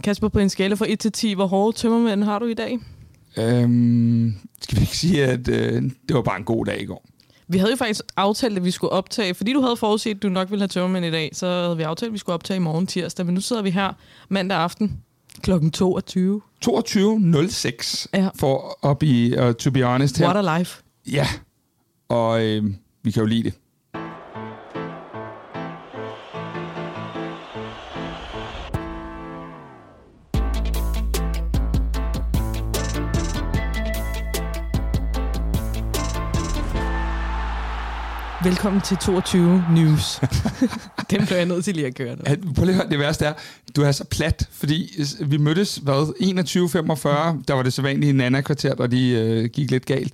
Kasper, på en skala fra 1 til 10, hvor hårde tømmermænd har du i dag? Øhm, skal vi ikke sige, at øh, det var bare en god dag i går? Vi havde jo faktisk aftalt, at vi skulle optage, fordi du havde forudset, at du nok ville have tømmermænd i dag, så havde vi aftalt, at vi skulle optage i morgen tirsdag, men nu sidder vi her mandag aften klokken 22. 22.06 Ja. for at be, uh, to be honest her. What a life. Ja, og øh, vi kan jo lide det. Velkommen til 22 News. Den blev jeg nødt til lige at køre nu. At, prøv lige at høre, det værste er, du er så plat, fordi vi mødtes, hvad, 21.45, der var det så vanligt i en anden kvarter, der de øh, gik lidt galt.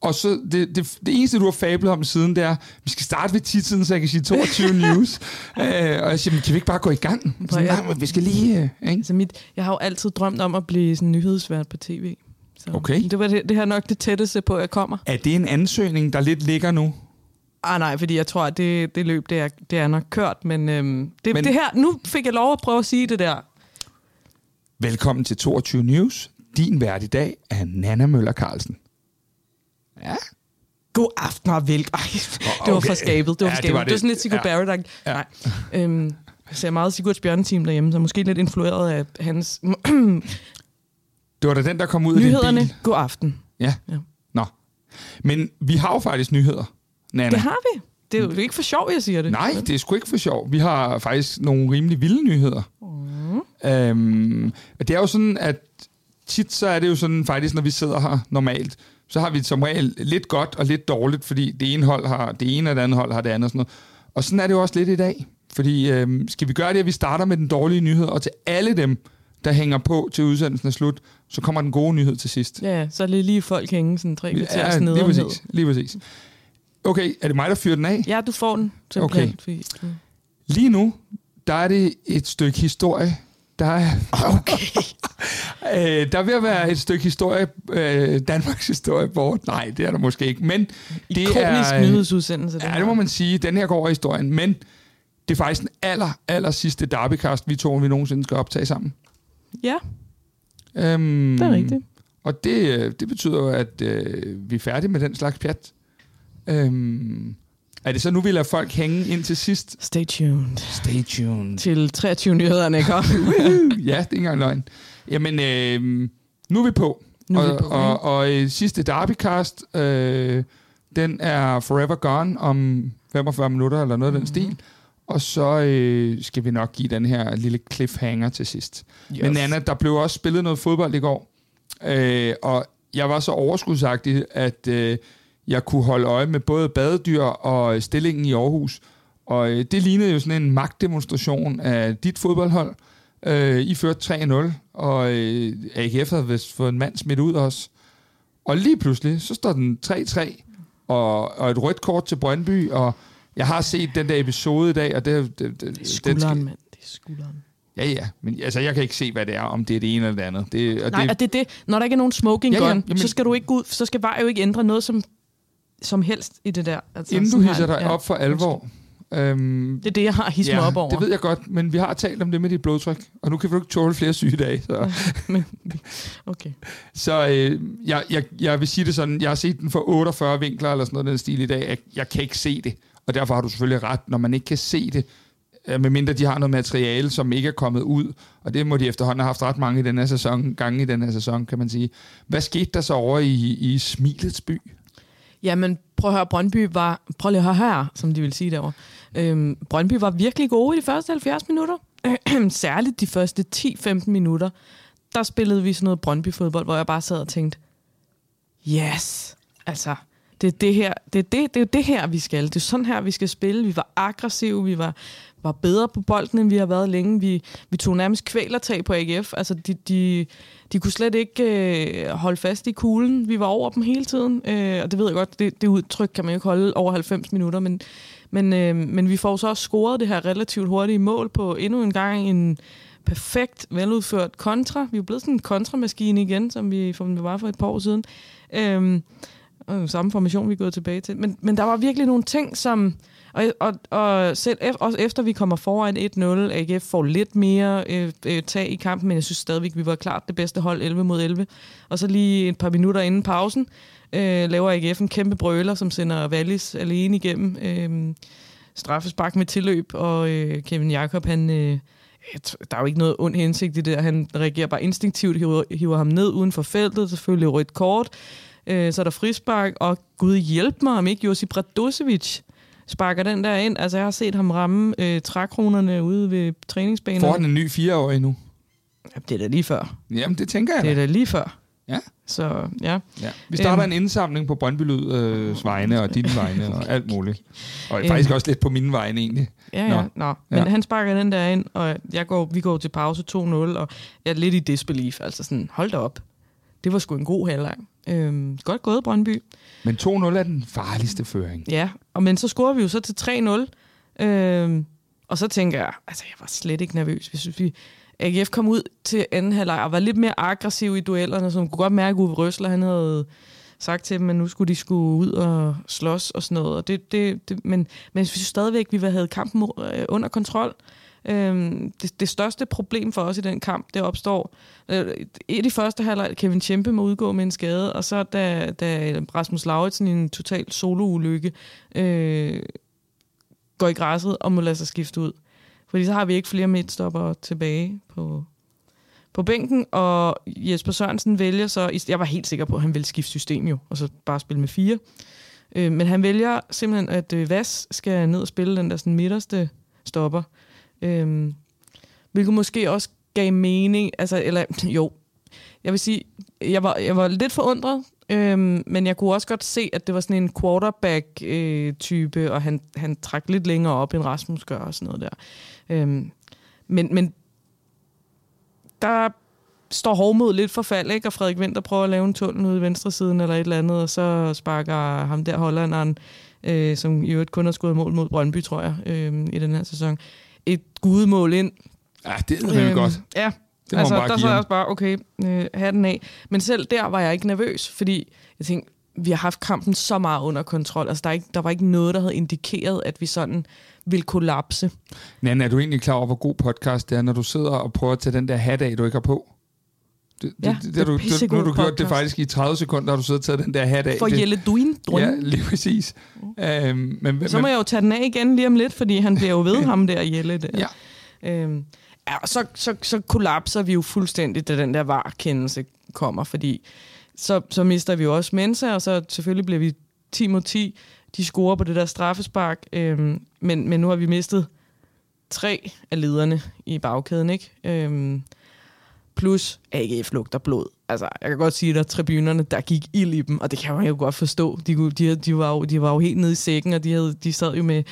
Og så det, det, det eneste, du har fablet om siden, det er, vi skal starte ved titlen, så jeg kan sige 22 news. øh, og jeg siger, kan vi ikke bare gå i gang? Så, nej, men vi skal lige... Øh, ikke? Altså mit, jeg har jo altid drømt om at blive sådan nyhedsvært på tv. Så Okay. Det, var det, det her er nok det tætteste på, at jeg kommer. Er det en ansøgning, der lidt ligger nu? Ah nej, fordi jeg tror, at det, det løb, det er, det er nok kørt. Men, øhm, det, Men- det her, nu fik jeg lov at prøve at sige det der. Velkommen til 22 News. Din vært i dag er Nana Møller Carlsen. Ja. God aften og velkommen. Ej, det var okay. for skabet. Det var, Ja, for det skabet. var det, det. var sådan lidt Sigurd Ja. Barrett. Ja. Nej. Øhm, jeg ser meget Sigurds bjørneteam derhjemme, så måske lidt influeret af hans Det var da den, der kom ud af din nyhederne. bil. God aften. Ja. Ja. Nå. Men vi har jo faktisk nyheder, Nana. Det har vi. Det er jo ikke for sjov, jeg siger det. Nej, det er sgu ikke for sjov. Vi har faktisk nogle rimelig vilde nyheder. Mm. Øhm, det er jo sådan, at tit så er det jo sådan faktisk, når vi sidder her normalt, så har vi som regel lidt godt og lidt dårligt, fordi det ene hold har det ene, og det andet hold har det andet og sådan noget. Og sådan er det jo også lidt i dag. Fordi øhm, skal vi gøre det, at vi starter med den dårlige nyhed, og til alle dem, der hænger på til udsendelsen er slut, så kommer den gode nyhed til sidst. Ja, så er det lige folk hænge sådan tre kvarter Ja, lige præcis. Lige præcis. Okay, er det mig, der fyrer den af? Ja, du får den simpelthen. Okay. Fordi, du... Lige nu, der er det et stykke historie. Der er, Okay. øh, der er at være et stykke historie, øh, Danmarks historie bort. Nej, det er der måske ikke. Men det Ikonisk er, nyhedsudsendelse. Ja, det må man sige. Den her går over historien. Men det er faktisk den aller, aller sidste derbycast, vi to, vi nogensinde skal optage sammen. Ja, Øhm, det er rigtigt. Og det, øh, det betyder jo, at øh, vi er færdige med den slags pjat. Øhm, er det så nu, vi lader folk hænge ind til sidst? Stay tuned Stay tuned. til 23 nyhederne, ikke? ja, det er ikke engang løgn. Jamen, øh, nu er vi på. Nu er vi og, på, og, og øh, sidste derbycast, øh, den er forever gone om 45 minutter, eller noget af Mhm. den stil. Og så øh, skal vi nok give den her lille cliffhanger til sidst. Yes. Men Anna, der blev også spillet noget fodbold i går. Øh, og jeg var så overskudsagtig, at øh, jeg kunne holde øje med både badedyr og stillingen i Aarhus. Og øh, det lignede jo sådan en magtdemonstration af dit fodboldhold. Øh, I førte 3-0, og øh, AGF havde vist fået en mand smidt ud også. Og lige pludselig, så står den 3-3, og, og et rødt kort til Brøndby, og jeg har set den der episode i dag, og det, det, det, Det er den skulderen, skal- mand. Det er skulderen. Ja, ja, men altså, jeg kan ikke se, hvad det er, om det er det ene eller det andet. Det, og Nej, det, og det er det. Når der ikke er nogen smoking Ja, gun, ja, ja, jamen- så skal du ikke ud, så skal VAR jo ikke ændre noget som, som helst i det der. Altså, inden du hisser dig op for alvor. Øhm, Det er det, jeg har hisset mig op over. det ved jeg godt, men vi har talt om det med dit blodtryk, og nu kan vi jo ikke tåle flere sygedage. Så, Men, okay. så øh, jeg, jeg, jeg vil sige det sådan, jeg har set den for 48 vinkler eller sådan noget den stil i dag. Jeg, jeg kan ikke se det, og derfor har du selvfølgelig ret, når man ikke kan se det, øh, medmindre de har noget materiale, som ikke er kommet ud, og det må de efterhånden have haft ret mange i den her sæson, gange i den her sæson, kan man sige. Hvad skete der så over i, i Smilets by? Jamen, prøv at høre, Brøndby var... Prøv lige at høre her, som de vil sige derovre. Øhm, Brøndby var virkelig gode i de første 70 minutter. Særligt de første 10-15 minutter. Der spillede vi sådan noget Brøndby-fodbold, hvor jeg bare sad og tænkte, yes, altså, det er det her, det er det, det er det her, vi skal. Det er sådan her, vi skal spille. Vi var aggressive, vi var, var bedre på bolden, end vi har været længe. Vi, vi tog nærmest kvælertag på AGF. Altså, de, de, de kunne slet ikke øh, holde fast i kuglen. Vi var over dem hele tiden, øh, og det ved jeg godt, det, det udtryk kan man jo ikke holde over 90 minutter, men, men, øh, men vi får så også scoret det her relativt hurtige mål på endnu en gang en perfekt, veludført kontra. Vi er blevet sådan en kontramaskine igen, som vi, som vi var for et par år siden. Øh, øh, samme formation, vi er gået tilbage til. Men, men der var virkelig nogle ting, som... Og, og, og selv ef, også efter vi kommer foran 1-0, AGF får lidt mere øh, øh, tag i kampen, men jeg synes stadigvæk, vi var klart det bedste hold 11 mod 11. Og så lige et par minutter inden pausen, øh, laver AGF en kæmpe brøler, som sender Wallis alene igennem. Øh, straffespark med tilløb, og øh, Kevin Jakob, han... Øh, der er jo ikke noget ond hensigt i det. Han reagerer bare instinktivt, hiver, hiver ham ned uden for feltet, selvfølgelig rødt kort. Øh, så er der frispark, og gud hjælp mig, om ikke Josip Radosevic sparker den der ind. Altså, jeg har set ham ramme øh, trækronerne ude ved træningsbanen. Får han en ny fireårig nu? Ja, det er da lige før. Jamen, det tænker jeg Det er da lige før. Ja. Så, ja. ja. Vi starter Øhm. en indsamling på Brøndby Lyds øh, vegne, og dine vegne, og alt muligt. Og Øhm. faktisk også lidt på mine vegne, egentlig. Ja, Nå. ja. Nå. Men Ja. han sparker den der ind, og jeg går, vi går til pause 2-0, og jeg er lidt i disbelief. Altså sådan, hold da op. Det var sgu en god halvleg. Øhm, godt gået, Brøndby. Men 2-0 er den farligste føring. Ja, og men så scorer vi jo så til 3-0. Øhm, og så tænker jeg, altså jeg var slet ikke nervøs. Vi synes, vi, AGF kom ud til anden halvleg og var lidt mere aggressiv i duellerne, så man kunne godt mærke, at Uwe Røsler, han havde sagt til dem, at nu skulle de skulle ud og slås og sådan noget. Og det, det, det, men, men jeg synes stadigvæk, at vi havde kampen øh, under kontrol. Øhm, det, det største problem for os i den kamp, det opstår øh, i de første halvleg, Kevin Tjempe må udgå med en skade, og så da, da Rasmus Lauritsen i en total soloulykke øh, går i græsset og må lade sig skifte ud. Fordi så har vi ikke flere midtstopper tilbage på, på bænken, og Jesper Sørensen vælger så, jeg var helt sikker på, at han ville skifte system jo, og så bare spille med fire. Øh, men han vælger simpelthen, at øh, Vas skal ned og spille den der sådan midterste stopper. Øhm, hvilket måske også gav mening, altså, eller jo, jeg vil sige, jeg var, jeg var lidt forundret, øhm, men jeg kunne også godt se, at det var sådan en quarterback-type, øh, og han, han trak lidt længere op, end Rasmus gør og sådan noget der. Øhm, men, men der står hårdmod lidt for fald, ikke? og Frederik Winter prøver at lave en tunnel ude i venstre siden eller et eller andet, og så sparker ham der hollanderen, øh, som i øvrigt kun har skudt mål mod Brøndby, tror jeg, øh, i den her sæson, et gudemål ind. Ja, det er øhm, godt. Ja, Det altså, der så jeg også bare, okay, øh, hatten af. Men selv der var jeg ikke nervøs, fordi jeg tænkte, vi har haft kampen så meget under kontrol. Altså, der, er ikke, der var ikke noget, der havde indikeret, at vi sådan ville kollapse. Nanne, er du egentlig klar over, hvor god podcast det er, når du sidder og prøver at tage den der hat af, du ikke har på? Det, Ja, det, det, det du, det, nu har du gjort det podcast. faktisk i 30 sekunder, har du siddet og taget den der hat af. For det, Jelle Duin, Ja, lige præcis. Øhm, men, Så må men, jeg jo tage den af igen lige om lidt, fordi han bliver jo ved ham der, Jelle. Der. Ja. Øhm, ja, og så, så, så kollapser vi jo fuldstændig, da den der var-kendelse kommer, fordi så, så mister vi jo også Mensa, og så selvfølgelig bliver vi 10 mod 10. De scorer på det der straffespark, øhm, men, men nu har vi mistet tre af lederne i bagkæden, ikke? Øhm, plus AGF lugter blod. Altså, jeg kan godt sige, at der tribunerne, der gik ild i dem, og det kan man jo godt forstå. De, kunne- de, de, var, jo, de var jo helt nede i sækken, og de, havde, de sad jo med,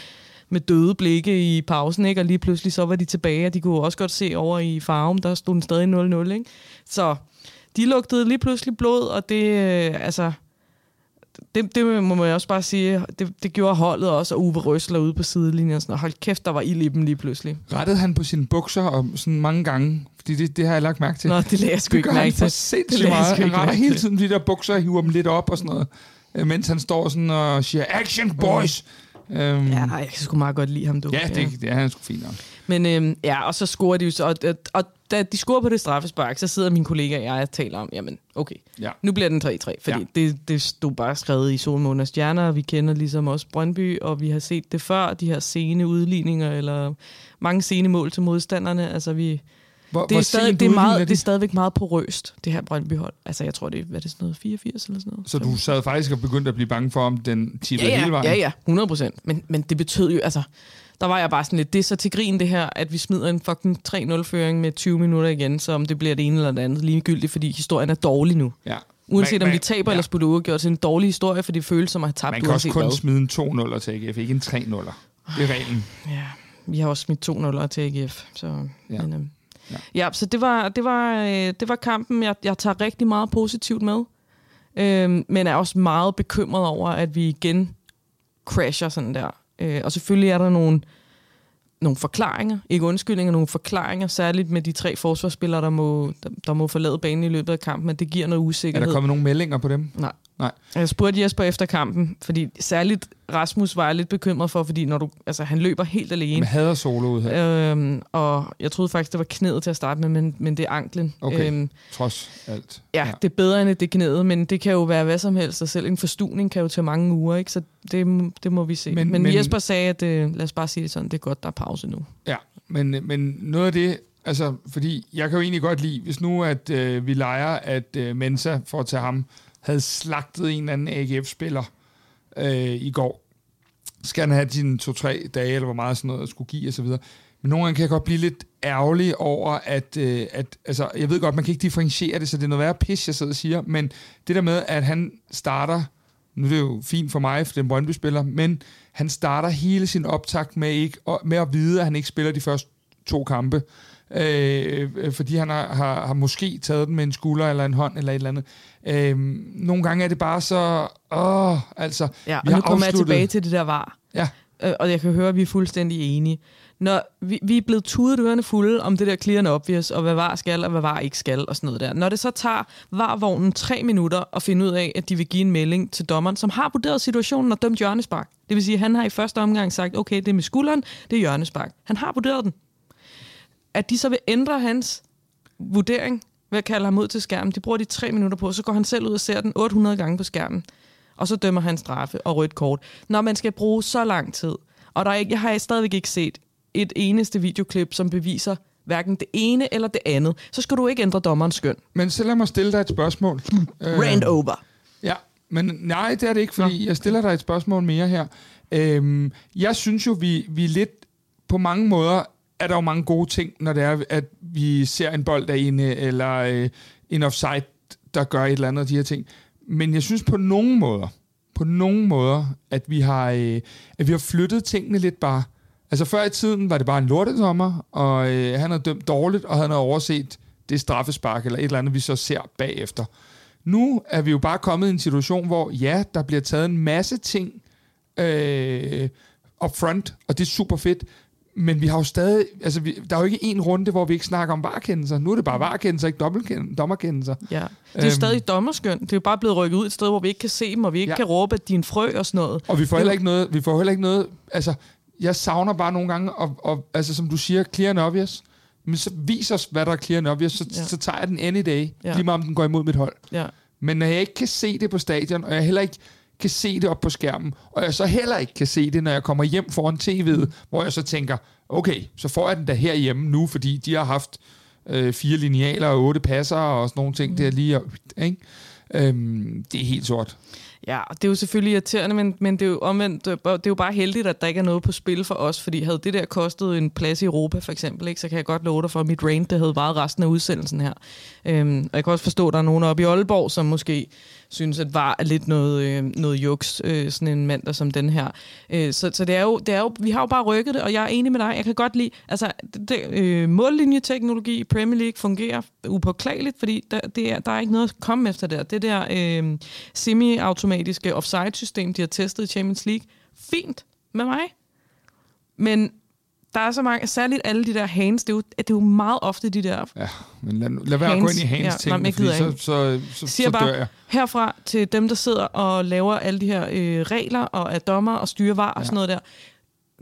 med døde blikke i pausen, ikke? og lige pludselig så var de tilbage, og de kunne også godt se over i farven, der stod den stadig 0-0. Ikke? Så de lugtede lige pludselig blod, og det, øh, altså, det, det må man også bare sige, det, det gjorde holdet også, og Uwe Røsler ude på sidelinjen, og sådan, og hold kæft, der var ild i dem lige pludselig. rettede han på sine bukser og sådan mange gange? Fordi det, det har jeg lagt mærke til. Nå, det lagde jeg sgu ikke mærke til. Det sindssygt meget. Han retter hele tiden de der bukser og hiver dem lidt op og sådan noget. øh, Mens han står sådan og siger, action boys! Øhm, Ja, jeg kan sgu meget godt lide ham, du. ja, det, det er han sgu fint nok. Men øhm, ja, og så scorer de jo så, og, og, og da de scorer på det straffespark, så sidder min kollega og jeg og taler om, jamen, okay, Ja. nu bliver den 3-3, fordi Ja. ja. det, det stod bare skrevet i Solmåne og Stjerner, og vi kender ligesom også Brøndby, og vi har set det før, de her sene udligninger, eller mange sene mål til modstanderne, altså vi, Hvor, det er, stadig, det, er meget, de? det er stadigvæk meget porøst, det her Brøndby-hold. Altså jeg tror, det er, hvad er det sådan noget, 84 eller sådan noget? Så du sad faktisk og begyndte at blive bange for, om den tippede ja, ja, hele vejen? Ja, ja, 100 procent. Men, men det betød jo, altså, der var jeg bare sådan lidt, det er så til grin det her, at vi smider en fucking 3-0-føring med 20 minutter igen, så om det bliver det ene eller det andet, ligegyldigt, fordi historien er dårlig nu. ja. Uanset Man- om vi taber ja. eller skulle uafgjort, så er en dårlig historie, for det føles som at have tabt Man kan også kun hvad. smide en 2-0 til AGF, ikke en 3-0. Det er reglen. Ja, vi har også smidt 2 0 til AGF. Så, Ja. ja. Men, øhm, Ja. så det var, det var, øh, det var kampen, jeg, jeg tager rigtig meget positivt med. Øhm, men er også meget bekymret over, at vi igen crasher sådan der. Øh, og selvfølgelig er der nogle, nogle forklaringer, ikke undskyldninger, nogle forklaringer, særligt med de tre forsvarsspillere, der må, der, der må forlade banen i løbet af kampen, at det giver noget Er usikkerhed. der kommet nogle meldinger på dem? Nej. Nej. Jeg spurgte Jesper efter kampen, fordi særligt Rasmus var jeg lidt bekymret for, fordi når du, altså, han løber helt alene. Han hader soloet her. Øhm, og jeg troede faktisk, det var knæet til at starte med, men, men det er anklen. Okay, øhm, trods alt. Ja, ja, det er bedre end det knæet, men det kan jo være hvad som helst, og selv en forstuning kan jo tage mange uger, ikke? så det, det må vi se. Men, men, men Jesper sagde, at det, lad os bare sige det sådan, det er godt, der er pause nu. Ja, men, men noget af det, altså, fordi jeg kan jo egentlig godt lide, hvis nu at øh, vi leger, at øh, Mensa, for at tage ham, havde slagtet en eller anden AGF-spiller øh, i går, skal han have dine to-tre dage, eller hvor meget sådan noget skulle give osv. Men nogle gange kan jeg godt blive lidt ærgerlig over, at, øh, at altså, jeg ved godt, man kan ikke differentiere det, så det er noget værre pis, jeg sidder og siger, men det der med, at han starter, nu er det jo fint for mig, for den Brøndby-spiller, men han starter hele sin optakt med, ikke, med at vide, at han ikke spiller de første to kampe. Øh, øh, fordi han har, har, har måske taget den med en skulder eller en hånd eller et eller andet. Øh, nogle gange er det bare så... Åh, altså, ja, og vi nu kommer jeg tilbage til det der var. Ja. Øh, og jeg kan høre, at vi er fuldstændig enige. Når vi, vi er blevet tudet ørerne fulde om det der clear and obvious, og hvad var skal, og hvad var ikke skal, og sådan noget der. Når det så tager varvognen tre minutter at finde ud af, at de vil give en melding til dommeren, som har vurderet situationen og dømt hjørnespark. Det vil sige, at han har i første omgang sagt, okay, det er med skulderen, det er hjørnespark. Han har vurderet den at de så vil ændre hans vurdering ved at kalde ham ud til skærmen. De bruger de tre minutter på, så går han selv ud og ser den 800 gange på skærmen. Og så dømmer han straffe og rødt kort. Når man skal bruge så lang tid, og der er ikke, jeg har stadigvæk ikke set et eneste videoklip, som beviser hverken det ene eller det andet, så skal du ikke ændre dommerens skøn. Men så lad mig stille dig et spørgsmål. Rand over. Ja, men nej, det er det ikke, fordi jeg stiller dig et spørgsmål mere her. Øhm, jeg synes jo, vi, vi lidt på mange måder er der jo mange gode ting, når det er, at vi ser en bold derinde, eller øh, en offside, der gør et eller andet af de her ting. Men jeg synes på nogen måder, på nogen måder, at vi har, øh, at vi har flyttet tingene lidt bare. Altså før i tiden var det bare en lortesommer, og øh, han havde dømt dårligt, og han havde overset det straffespark, eller et eller andet, vi så ser bagefter. Nu er vi jo bare kommet i en situation, hvor ja, der bliver taget en masse ting øh, up front, og det er super fedt, men vi har jo stadig, altså vi, der er jo ikke en runde, hvor vi ikke snakker om varekendelser. Nu er det bare varekendelser, ikke dommerkendelser. Ja. Det er jo øhm. stadig dommerskøn. Det er jo bare blevet rykket ud et sted, hvor vi ikke kan se dem, og vi ikke ja. kan råbe, at de er en frø og sådan noget. Og vi får heller ikke noget, vi får heller ikke noget, altså jeg savner bare nogle gange, og, og altså som du siger, clear and obvious. Men så vis os, hvad der er clear and obvious, så, ja. så tager jeg den any day, ja. lige meget om den går imod mit hold. Ja. Men når jeg ikke kan se det på stadion, og jeg heller ikke kan se det op på skærmen, og jeg så heller ikke kan se det, når jeg kommer hjem foran tv'et, hvor jeg så tænker, okay, så får jeg den da herhjemme nu, fordi de har haft øh, fire linealer og otte passer og sådan nogle ting mm. der lige. Ikke? Øhm, det er helt sort. Ja, det er jo selvfølgelig irriterende, men, men det er jo omvendt, det er jo bare heldigt, at der ikke er noget på spil for os, fordi havde det der kostet en plads i Europa for eksempel, ikke, så kan jeg godt love dig for, at mit rain, det havde varet resten af udsendelsen her. Øhm, og jeg kan også forstå, at der er nogen oppe i Aalborg, som måske synes, at var er lidt noget, øh, noget juks, øh, sådan en mandag som den her. Øh, så så det, er jo, det er jo, vi har jo bare rykket det, og jeg er enig med dig. Jeg kan godt lide, altså det, øh, mållinjeteknologi i Premier League fungerer upåklageligt, fordi der, det er, der er ikke noget at komme efter der. Det der øh, semi-automatiske offside-system, de har testet i Champions League, fint med mig. Men der er så mange, særligt alle de der hands, det er jo, det er jo meget ofte de der Ja, men lad, lad være hands, at gå ind i hands ja, ting, fordi så, så, så, så, så bare, dør jeg. Herfra til dem, der sidder og laver alle de her øh, regler og er dommer og styrer var og ja. sådan noget der.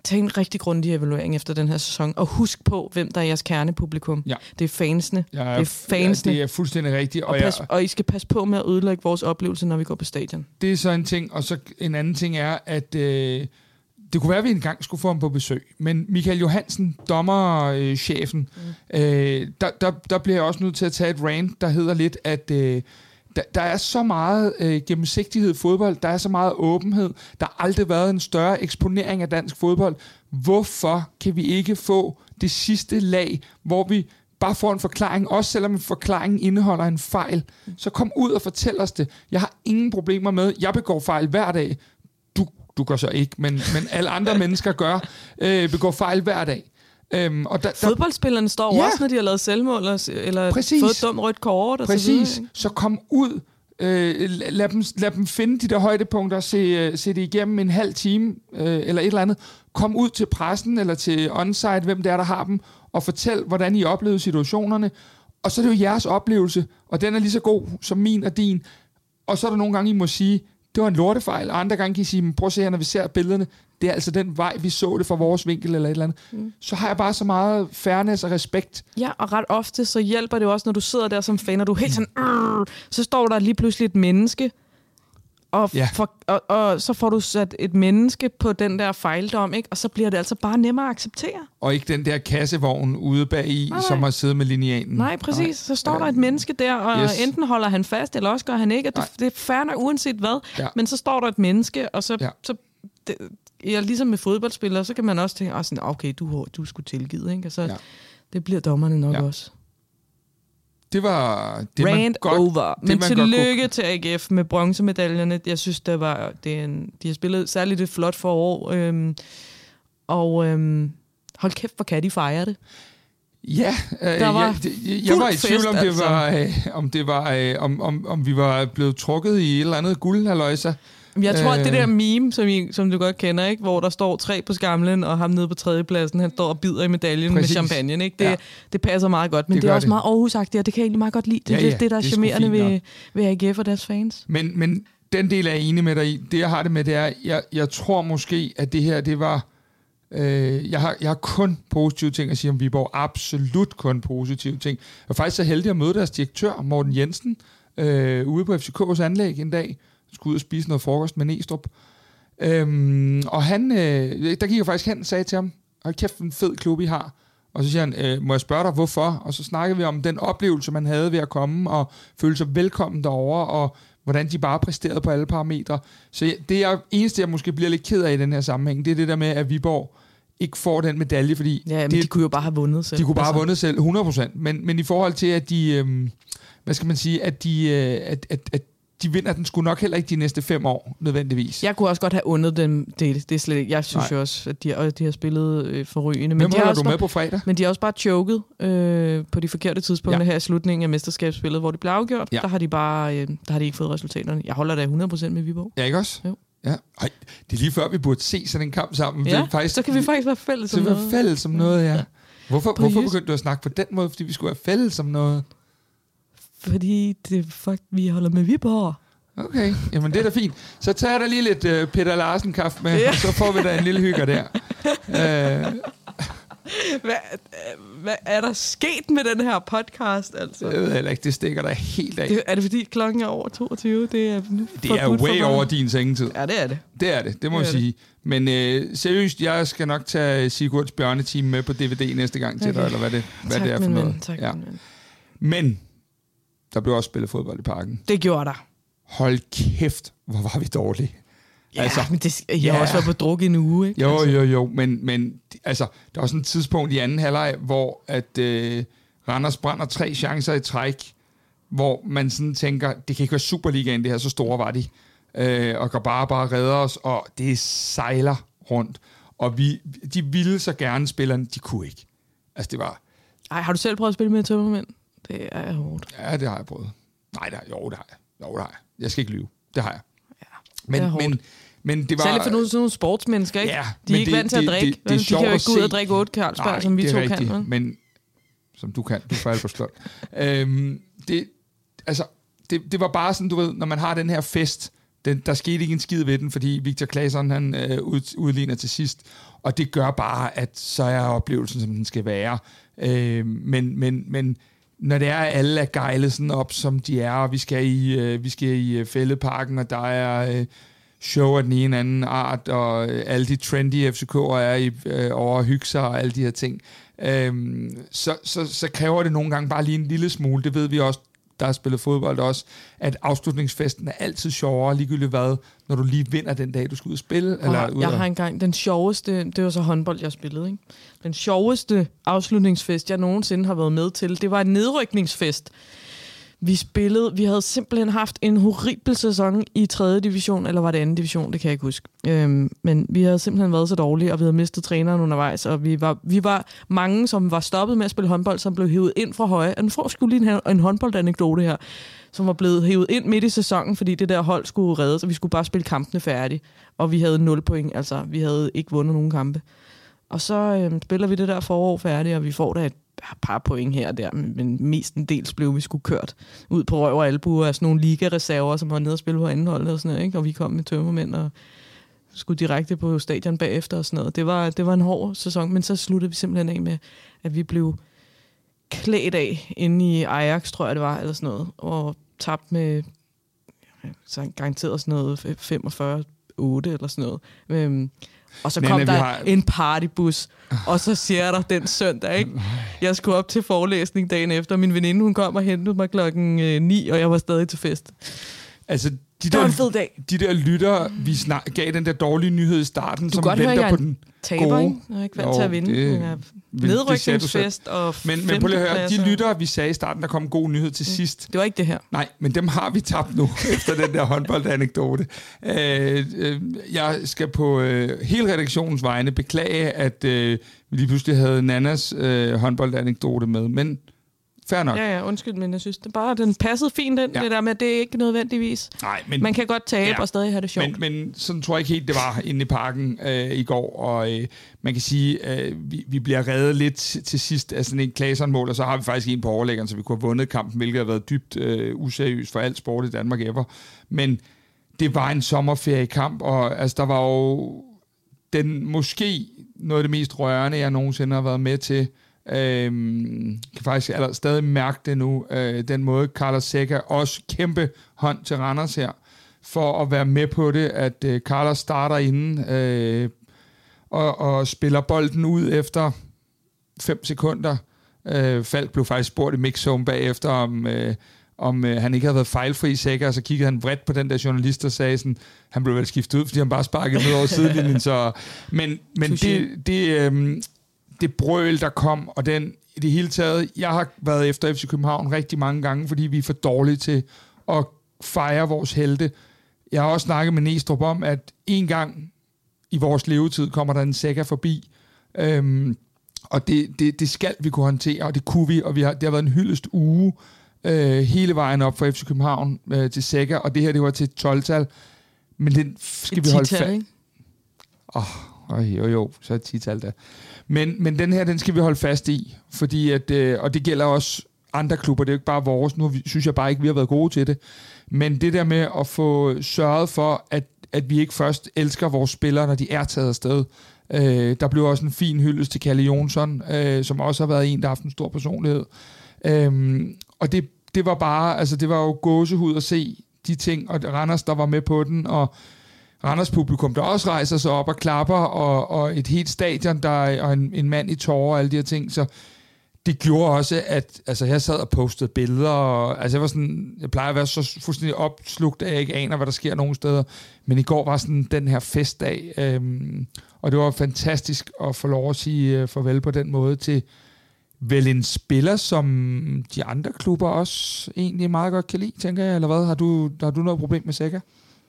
Tag en rigtig grundig evaluering efter den her sæson, og husk på, hvem der er jeres kernepublikum. Ja. Det er fansene. Ja, det er fansene. Ja, det er fuldstændig rigtigt. Og, og, pas, og I skal passe på med at ødelægge vores oplevelse, når vi går på stadion. Det er så en ting, og så en anden ting er, at... Øh, det kunne være, at vi engang skulle få ham på besøg, men Michael Johansen, dommerchefen, mm. øh, der, der, der bliver jeg også nødt til at tage et rant, der hedder lidt, at øh, der, der er så meget øh, gennemsigtighed i fodbold, der er så meget åbenhed, der har aldrig været en større eksponering af dansk fodbold. Hvorfor kan vi ikke få det sidste lag, hvor vi bare får en forklaring, også selvom forklaringen indeholder en fejl, så kom ud og fortæl os det. Jeg har ingen problemer med, jeg begår fejl hver dag du gør så ikke, men, men alle andre mennesker gør, øh, begår fejl hver dag. Øhm, og der, Fodboldspillerne står ja. også, når de har lavet selvmål, eller, Præcis. fået et dumt rødt kort. Og Præcis. Så, videre, så kom ud, øh, lad, dem, lad dem finde de der højdepunkter, se, øh, se det igennem en halv time, øh, eller et eller andet. Kom ud til pressen, eller til onsite, hvem det er, der har dem, og fortæl, hvordan I oplevede situationerne. Og så er det jo jeres oplevelse, og den er lige så god som min og din og så er der nogle gange, I må sige, det var en lortefejl, og andre gange kan I sige, prøv at se her, når vi ser billederne, det er altså den vej, vi så det fra vores vinkel eller et eller andet. Mm. Så har jeg bare så meget fairness og respekt. Ja, og ret ofte så hjælper det også, når du sidder der som fan, og du er helt sådan, så står der lige pludselig et menneske, og, ja. for, og, og så får du sat et menneske på den der fejldom, ikke? og så bliver det altså bare nemmere at acceptere. Og ikke den der kassevogn ude bag i, nej, nej. som har siddet med lineanen. Nej, præcis. Nej. Så står der et menneske der, og yes. enten holder han fast, eller også gør han ikke. Og det, det er nok uanset hvad. Ja. Men så står der et menneske, og så... Ja. så det, ja, ligesom med fodboldspillere, så kan man også tænke, oh, sådan, okay, du, du skulle tilgive, ikke? Og så, ja. det bliver dommerne nok ja. også. Det var... Det Rand man godt, over. Det Men tillykke til AGF med bronzemedaljerne. Jeg synes, det var, det er en, de har spillet særligt et flot forår. Øhm, og øhm, hold kæft, hvor kan de fejre det. Ja, øh, der var jeg, jeg, jeg var i tvivl om det altså. var, øh, om det var, øh, om, om, om vi var blevet trukket i et eller andet guld, halløjsa. Jeg tror, at det der meme, som, I, som du godt kender, ikke, hvor der står tre på skamlen, og ham nede på tredjepladsen, han står og bider i medaljen Præcis. med champagne. Ikke? Det, ja. det passer meget godt, men det, det er også det. meget Aarhus-agtigt, og det kan jeg egentlig meget godt lide. Det er ja, ja, det, der er charmerende ved, ved AGF og deres fans. Men, men den del er jeg enig med dig i. Det, jeg har det med, det er, jeg, jeg tror måske, at det her, det var... Øh, jeg, har, jeg har kun positive ting at sige om Viborg. Absolut kun positive ting. Jeg var faktisk så heldig at møde deres direktør, Morten Jensen, øh, ude på FCK's anlæg en dag skulle ud og spise noget frokost med Næstrup. Øhm, og han, øh, der gik jeg faktisk hen og sagde til ham, hold kæft, en fed klub I har. Og så siger han, øh, må jeg spørge dig, hvorfor? Og så snakkede vi om den oplevelse, man havde ved at komme og føle sig velkommen derovre, og hvordan de bare præsterede på alle parametre. Så det er eneste, jeg måske bliver lidt ked af i den her sammenhæng, det er det der med, at Viborg ikke får den medalje, fordi... Ja, men det, de kunne jo bare have vundet selv. De kunne bare altså. have vundet selv, 100%. Men, men i forhold til, at de... Øh, hvad skal man sige, at, de, øh, at, at, at de vinder den skulle nok heller ikke de næste fem år, nødvendigvis. Jeg kunne også godt have undet dem det. Det er slet ikke. Jeg synes Nej. jo også, at de, at de har spillet øh, forrygende. Men de har du med på fredag? Men de har også bare choket øh, på de forkerte tidspunkter ja. her i slutningen af mesterskabsspillet, hvor det blev afgjort. Ja. Der har de bare øh, der har de ikke fået resultaterne. Jeg holder da 100% med Viborg. Ja, ikke også? Jo. Ja. Ej, det er lige før, vi burde se sådan en kamp sammen. Ja, det er faktisk, så kan vi faktisk være fælles om noget. fælles om noget, ja. ja. Hvorfor, hvorfor begyndte du at snakke på den måde? Fordi vi skulle være fælles om noget? Fordi det, fuck, vi holder med Viborg. Okay, jamen det er da fint. Så tager da lige lidt uh, Peter Larsen kaffe med, ja. og så får vi da en lille hygge der. uh, hvad, hvad er der sket med den her podcast? Altså? Jeg ved heller ikke, det stikker der helt af. Det, er det fordi klokken er over 22? Det er, det er way over din sengetid. Ja, det er det. Det er det, det må det jeg sige. Det. Men uh, seriøst, jeg skal nok tage Sigurds bjørneteam med på DVD næste gang til okay. dig, eller hvad det, hvad tak, det er for noget. tak, ja. Men der blev også spillet fodbold i parken. Det gjorde der hold kæft, hvor var vi dårlige. Ja, altså, men det, jeg ja. har også været på druk i en uge, ikke? Jo, altså. jo, jo, men, men altså, der var sådan et tidspunkt i anden halvleg, hvor at øh, Randers brænder tre chancer i træk, hvor man sådan tænker, det kan ikke være Superligaen, det her, så store var de. Øh, og går bare bare redder os, og det sejler rundt. Og vi, de ville så gerne spillerne, de kunne ikke. Altså, det var... Ej, har du selv prøvet at spille med tømmermænd? Det er hårdt. Ja, det har jeg prøvet. Nej, det har, jo, det har jeg. Jo, det har jeg. Jeg skal ikke lyve. Det har jeg. Ja, men, det men, men det var... Særligt for nogle, sådan nogle sportsmennesker, ikke? Ja, de er ikke det, vant til at drikke. Det, det, det de kan jo ikke gå ud og drikke otte Carlsberg, som vi to rigtigt, kan. Men, men som du kan. Du er for slot. øhm, det, altså, det, det var bare sådan, du ved, når man har den her fest, den, der skete ikke en skid ved den, fordi Victor Claesson, han øh, ud, udligner til sidst, og det gør bare, at så er oplevelsen, som den skal være. Øh, men, men, men når det er, at alle er gejlet sådan op, som de er, og vi skal i, øh, vi skal i øh, fældeparken, og der er øh, show af den ene anden art, og øh, alle de trendy FCK'er er i, øh, over at hygge sig, og alle de her ting, øh, så, så, så kræver det nogle gange bare lige en lille smule. Det ved vi også, der har spillet fodbold også, at afslutningsfesten er altid sjovere, ligegyldigt hvad, når du lige vinder den dag, du skal ud og spille. Eller ud jeg har engang den sjoveste, det var så håndbold, jeg spillede, ikke? Den sjoveste afslutningsfest, jeg nogensinde har været med til, det var en nedrykningsfest. Vi spillede, vi havde simpelthen haft en horribel sæson i 3. division, eller var det 2. division, det kan jeg ikke huske. Øhm, men vi havde simpelthen været så dårlige, og vi havde mistet træneren undervejs, og vi var, vi var mange, som var stoppet med at spille håndbold, som blev hævet ind fra høje. Og nu får skulle lige en, en håndboldanekdote her, som var blevet hævet ind midt i sæsonen, fordi det der hold skulle reddes, og vi skulle bare spille kampene færdige. Og vi havde 0 point, altså vi havde ikke vundet nogen kampe. Og så øhm, spiller vi det der forår færdigt, og vi får da et par point her og der, men mest en blev vi skulle kørt ud på røv og albuer af sådan nogle ligareserver, som var nede og spille på anden hold og sådan noget, ikke? og vi kom med tømmermænd og skulle direkte på stadion bagefter og sådan noget. Det var, det var en hård sæson, men så sluttede vi simpelthen af med, at vi blev klædt af inde i Ajax, tror jeg det var, eller sådan noget, og tabt med så garanteret sådan noget 45 8 eller sådan noget. Øhm, og så kom Nana, der har... en partybus, og så siger der den søndag, ikke? Jeg skulle op til forelæsning dagen efter. Min veninde, hun kom og hentede mig klokken 9, øh, og jeg var stadig til fest. Altså, de der, en fed dag. De der lytter, vi snak, gav den der dårlige nyhed i starten, du som venter høre, på den taber, gode. Ikke? Jeg er ikke vant til at vinde. Det, Nedrykningsfest og Men, men prøv lige at høre, de lytter, vi sagde i starten, der kom en god nyhed til mm. sidst. Det var ikke det her. Nej, men dem har vi tabt nu, efter den der håndboldanekdote. Øh, øh, jeg skal på øh, hele redaktionens vegne beklage, at øh, vi lige pludselig havde Nannas øh, håndboldanekdote med, men Fair nok. Ja, ja, undskyld, men jeg synes, det bare, den passede fint, den, ja. det der med, at det er ikke nødvendigvis. Nej, men... Man kan godt tabe ja, og stadig have det sjovt. Men, men sådan tror jeg ikke helt, det var inde i parken øh, i går, og øh, man kan sige, øh, vi, vi bliver reddet lidt til sidst af sådan en klasernmål, og så har vi faktisk en på overlæggeren, så vi kunne have vundet kampen, hvilket har været dybt øh, useriøst for alt sport i Danmark ever. Men det var en sommerferiekamp, og altså, der var jo den måske noget af det mest rørende, jeg nogensinde har været med til, Øhm, kan faktisk aller, stadig mærke det nu, øh, den måde Carlos Seca også kæmpe hånd til Randers her, for at være med på det, at øh, Carlos starter inden øh, og, og spiller bolden ud efter 5 sekunder. Øh, Falk blev faktisk spurgt i mixzone bagefter, om, øh, om øh, han ikke havde været fejlfri Seca, og så kiggede han vredt på den der journalist og sagde sådan, han blev vel skiftet ud, fordi han bare sparkede ned over sidelinjen. Så, men men det, det, øh, det brøl, der kom, og den i det hele taget, jeg har været efter FC København rigtig mange gange, fordi vi er for dårlige til at fejre vores helte. Jeg har også snakket med Næstrup om, at en gang i vores levetid kommer der en sækker forbi, øhm, og det, det, det skal vi kunne håndtere, og det kunne vi, og vi har, det har været en hyldest uge øh, hele vejen op fra FC København øh, til sækker, og det her, det var til 12-tal, men den skal et vi holde fast. Åh, oh, jo jo, så er det 10-tal der. Men, men den her, den skal vi holde fast i, fordi at, øh, og det gælder også andre klubber, det er jo ikke bare vores. Nu synes jeg bare ikke, vi har været gode til det. Men det der med at få sørget for, at, at vi ikke først elsker vores spillere, når de er taget afsted. Øh, der blev også en fin hyldest til Kalle Jonsson, øh, som også har været en, der har haft en stor personlighed. Øh, og det, det var bare, altså det var jo gåsehud at se de ting, og Randers, der var med på den, og Randers publikum, der også rejser sig op og klapper, og, og et helt stadion, der og en, en mand i tårer og alle de her ting, så det gjorde også, at altså, jeg sad og postede billeder, og altså, jeg var sådan, jeg plejer at være så fuldstændig opslugt, at jeg ikke aner, hvad der sker nogen steder, men i går var sådan den her festdag, øhm, og det var fantastisk at få lov at sige øh, farvel på den måde til vel en spiller, som de andre klubber også egentlig meget godt kan lide, tænker jeg, eller hvad? Har du, har du noget problem med Sækker?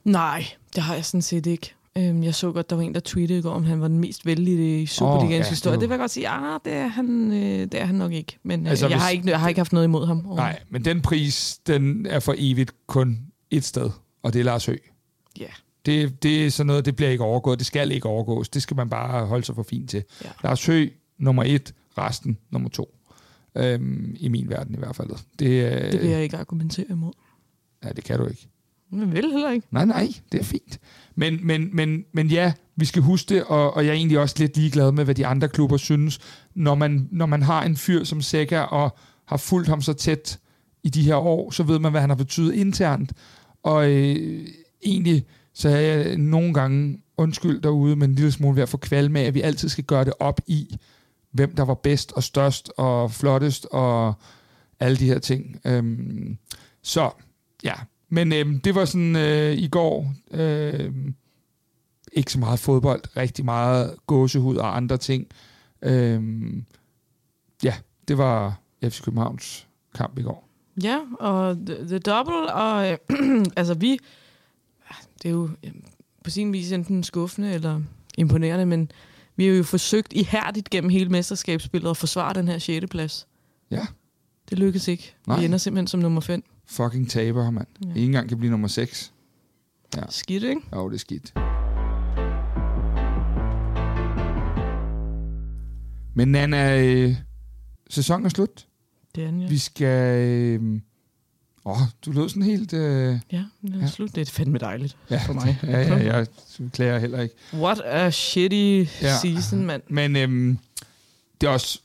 Nej, det har jeg sådan set ikke. Øhm, jeg så godt, der var en, der tweetede i går, om han var den mest vældige i Superligans oh, ja, historie. Det vil jeg godt sige, ah, det er han, øh, det er han nok ikke. Men øh, altså, jeg, hvis, har ikke, jeg har ikke haft noget imod ham. Nej, men den pris, den er for evigt kun et sted, og det er Lars Høgh. Ja. Yeah. Det, det er sådan noget, det bliver ikke overgået. Det skal ikke overgås. Det skal man bare holde sig for fint til. Ja. Lars Høgh, nummer et, resten nummer to. Øhm, I min verden i hvert fald. Det, øh, det vil jeg ikke argumentere imod. Ja, det kan du ikke. Jeg vil heller ikke. Nej, nej, det er fint. Men, men, men, men ja, vi skal huske det, og, og jeg er egentlig også lidt ligeglad med, hvad de andre klubber synes, når man, når man har en fyr som Sækker og har fulgt ham så tæt i de her år, så ved man, hvad han har betydet internt. Og øh, egentlig så er jeg nogle gange undskyld derude, men en lille smule ved at få kval med, at vi altid skal gøre det op i, hvem der var bedst og størst og flottest og alle de her ting. Øhm, så ja, men øh, det var sådan øh, i går. Øh, ikke så meget fodbold, rigtig meget gåsehud og andre ting. Øh, ja, det var FC Københavns kamp i går. Ja, og the, double, og øh, altså vi, det er jo på sin vis enten skuffende eller imponerende, men vi har jo forsøgt ihærdigt gennem hele mesterskabsspillet at forsvare den her 6. plads. Ja. Det lykkedes ikke. Nej. Vi ender simpelthen som nummer 5 fucking taber, mand. Ja. Ingen engang kan blive nummer 6. Ja. Skidt, ikke? Jo, det er skidt. Men Nana, øh, sæsonen er slut. Det er den, ja. Vi skal... Øh, åh, du lød sådan helt... Øh, Ja, det er Ja. slut. Det er fandme dejligt ja, for mig. Ja, ja, jeg klager heller ikke. What a shitty Ja. season, mand. Men øhm, det har også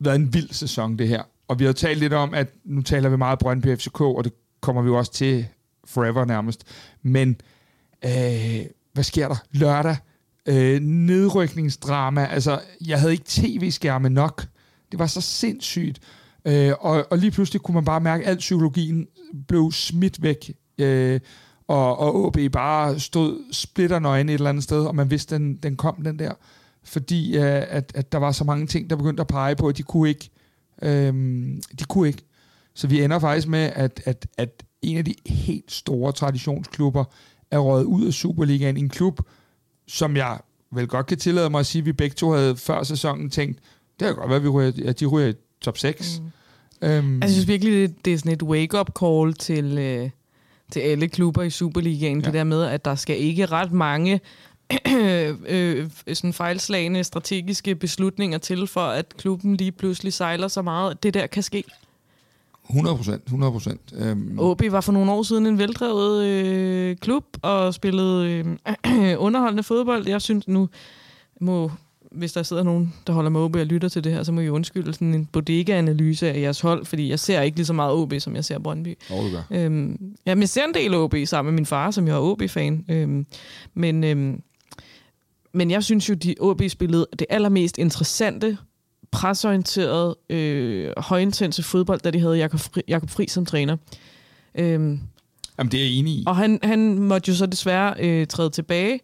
været en vild sæson, det her. Og vi har jo talt lidt om, at nu taler vi meget Brøndby FCK, og det kommer vi jo også til forever nærmest. Men øh, hvad sker der? Lørdag. Øh, nedrykningsdrama. Altså, jeg havde ikke tv-skærme nok. Det var så sindssygt. Øh, og, og lige pludselig kunne man bare mærke, at al psykologien blev smidt væk. Øh, og, og OB bare stod splitternøgen et eller andet sted, og man vidste, den, den kom, den der. Fordi øh, at, at der var så mange ting, der begyndte at pege på, at de kunne ikke. Øhm, de kunne ikke. Så vi ender faktisk med, at, at, at en af de helt store traditionsklubber er røget ud af Superligaen. En klub, som jeg vel godt kan tillade mig at sige, at vi begge to havde før sæsonen tænkt, det kan godt være, at, vi ryger, at de ryger i top 6. Mm. Øhm, Altså, jeg synes virkelig, det, det er sådan et wake-up call til, øh, til alle klubber i Superligaen. Ja. Det der med, at der skal ikke ret mange øh, sådan fejlslagende strategiske beslutninger til, for at klubben lige pludselig sejler så meget. Det der kan ske. 100 procent, 100 procent. Øhm, OB var for nogle år siden en veldrevet øh, klub og spillede øh, underholdende fodbold. Jeg synes nu, må, hvis der sidder nogen, der holder med OB og lytter til det her, så må I undskylde sådan en bodega-analyse af jeres hold, fordi jeg ser ikke lige så meget OB, som jeg ser Brøndby. hvor du gør. Øhm, jamen, jeg ser en del OB sammen med min far, som jo er OB-fan. Øhm, men, øhm, men jeg synes jo, de OB spillede det allermest interessante, presorienterede, øh, højintense fodbold, da de havde Jakob Fri, Jakob Fri som træner. Øhm, Jamen, det er jeg enig i. og han, han måtte jo så desværre øh, træde tilbage,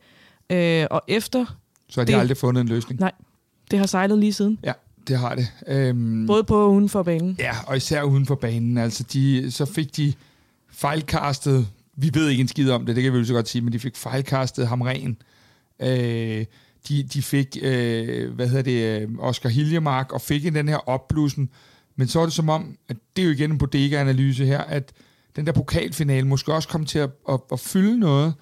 øh, og efter, Så har de det- aldrig fundet en løsning. Nej. det har sejlet lige siden. Ja, det har det. Øhm, Både på og uden for banen. Ja, og især uden for banen. Altså, de, så fik de fejlkastet, vi ved ikke en skid om det, det kan vi jo så godt sige, men de fik fejlkastet ham ren. Øh, de, de fik, øh, hvad hedder det, øh, Oscar Hiljemark, og fik den her opblussen. Men så er det som om, at det er jo igen en bodega-analyse her, at den der pokalfinale måske også kom til at, at, at fylde noget,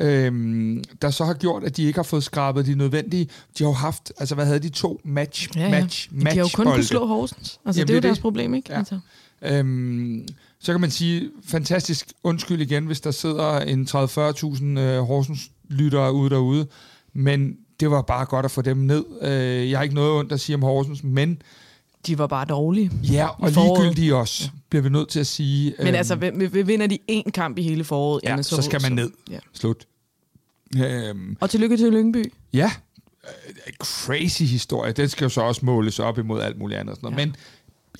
øhm, der så har gjort, at de ikke har fået skrabet de nødvendige. De har jo haft, altså hvad havde de to match, Ja, ja. match, De kan jo kun kunne matchbolde. slå Horsens. Altså, Jamen, det er jo det er deres problem, ikke? Ja. Altså. Øhm, så kan man sige, fantastisk undskyld igen, hvis der sidder en 30-40.000 øh, Horsens-lyttere ude derude, men det var bare godt at få dem ned. Øh, jeg har ikke noget ondt at sige om Horsens, men De var bare dårlige. ja, og ligegyldige også, ja. bliver vi nødt til at sige. Men altså, v- v- vinder de én kamp i hele foråret, Ja, jamen, så skal man ned. Ja. Slut. Øhm, Og tillykke til Lyngby. ja, øh, crazy historie. Den skal jo så også måles op imod alt muligt andet. Sådan noget. Ja. Men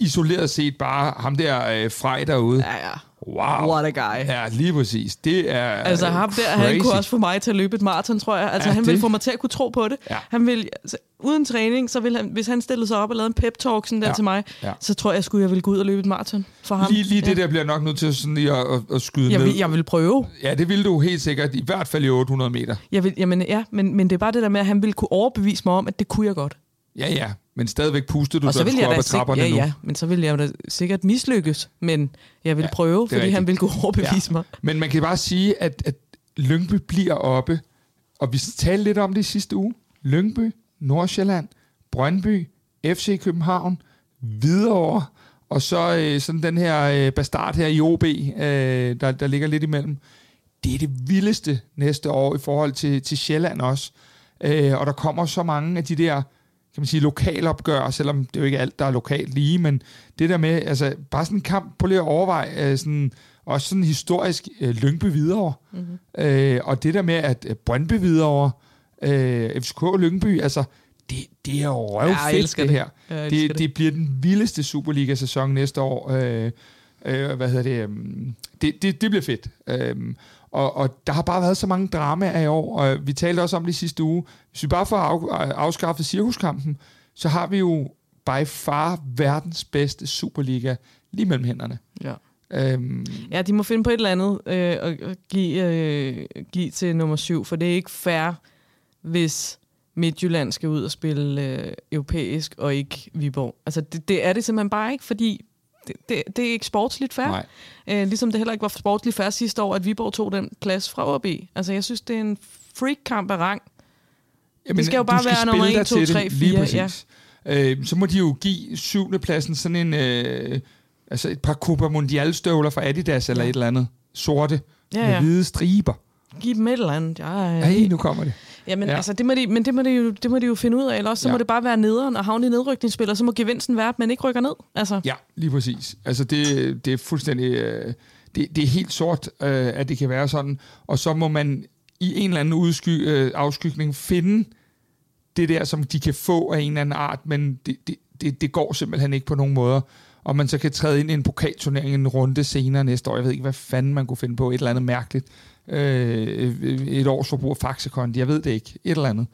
isoleret set bare ham der øh, Frej derude. Ja, ja. Wow. What a guy. Ja, lige præcis. Det er Altså ham der, crazy. han kunne også få mig til at løbe et maraton, tror jeg. Altså Ja, han ville det- få mig til at kunne tro på det. Ja. Han ville, altså, uden træning, så ville han, hvis han stillede sig op og lavede en pep talk sådan der Ja. til mig, Ja. så tror jeg, jeg skulle jeg ville gå ud og løbe et maraton for ham. Lige, lige det ja. der bliver nok nødt til sådan lige at, at, at skyde Jeg ned. vil, jeg vil prøve. Ja, det ville du helt sikkert. I hvert fald i 800 meter. Jeg vil, jamen, ja, men, men det er bare det der med, at han ville kunne overbevise mig om, at det kunne jeg godt. Ja, ja. Men stadigvæk pustede du, og så ville jeg op ad trapperne ja, nu. ja, men så ville jeg da sikkert mislykkes. Men jeg vil Ja, prøve, fordi rigtigt. han ville kunne overbevise ja. mig. Men man kan bare sige, at, at Lyngby bliver oppe. Og vi talte lidt om det i sidste uge. Lyngby, Nordsjælland, Brøndby, FC København, Hvidovre, og så øh, sådan den her øh, bastard her i OB, øh, der, der ligger lidt imellem. Det er det vildeste næste år i forhold til, til Sjælland også. Øh, og der kommer så mange af de der kan man sige, lokalopgør, selvom det er jo ikke alt, der er lokalt lige, men det der med, altså bare sådan en kamp, på lige at overveje, øh, sådan, også sådan historisk øh, Lyngby videre, mm-hmm. øh, og det der med, at øh, Brøndby videre, øh, FCK Lyngby, altså, det, det er jo røvfedt, det, elsker det her. Det, det. det bliver den vildeste Superliga-sæson næste år. Øh, øh, hvad hedder det, um, det, det? Det bliver fedt. Um, og, og der har bare været så mange dramaer i år, og vi talte også om det sidste uge. Hvis vi bare får af, afskaffet cirkuskampen, så har vi jo by far verdens bedste Superliga lige mellem hænderne. Ja. Um, Ja, de må finde på et eller andet øh, og og give, øh, give til nummer syv, for det er ikke fair, hvis Midtjylland skal ud og spille øh, europæisk og ikke Viborg. Altså, det, det er det simpelthen bare ikke, fordi det, det, det er ikke sportsligt fair. nej. Øh, ligesom det heller ikke var sportsligt fair sidste år, at Viborg tog den plads fra OB. Altså, jeg synes, det er en freak-kamp af rang. Jamen, skal jo bare skal være nummer spille 1, dig 2, til 3, det, lige 4, præcis. Øh, så må de jo give syvende pladsen sådan en, øh, altså et par Copa Mundial støvler fra Adidas eller Ja. et eller andet. Sorte Ja, med ja. hvide striber. Giv dem et eller andet. Jeg, Hey, nu kommer det. Jamen, Ja. altså, det må de, men det må, de jo, det må de jo finde ud af, eller også så ja. må det bare være nederen og havne i nedrykningsspil, og så må gevinsten være, at man ikke rykker ned. Altså, Ja, lige præcis. Altså det, det er fuldstændig... Øh, det, det er helt sort, øh, at det kan være sådan. Og så må man i en eller anden udsky, øh, afskygning finde det der, som de kan få af en eller anden art, men det, det, det, det går simpelthen ikke på nogen måder. Og man så kan træde ind i en pokalturnering en runde senere næste år. Jeg ved ikke, hvad fanden man kunne finde på. Et eller andet mærkeligt. Øh, et års forbrug af Faxekondi. Jeg ved det ikke. Et eller andet.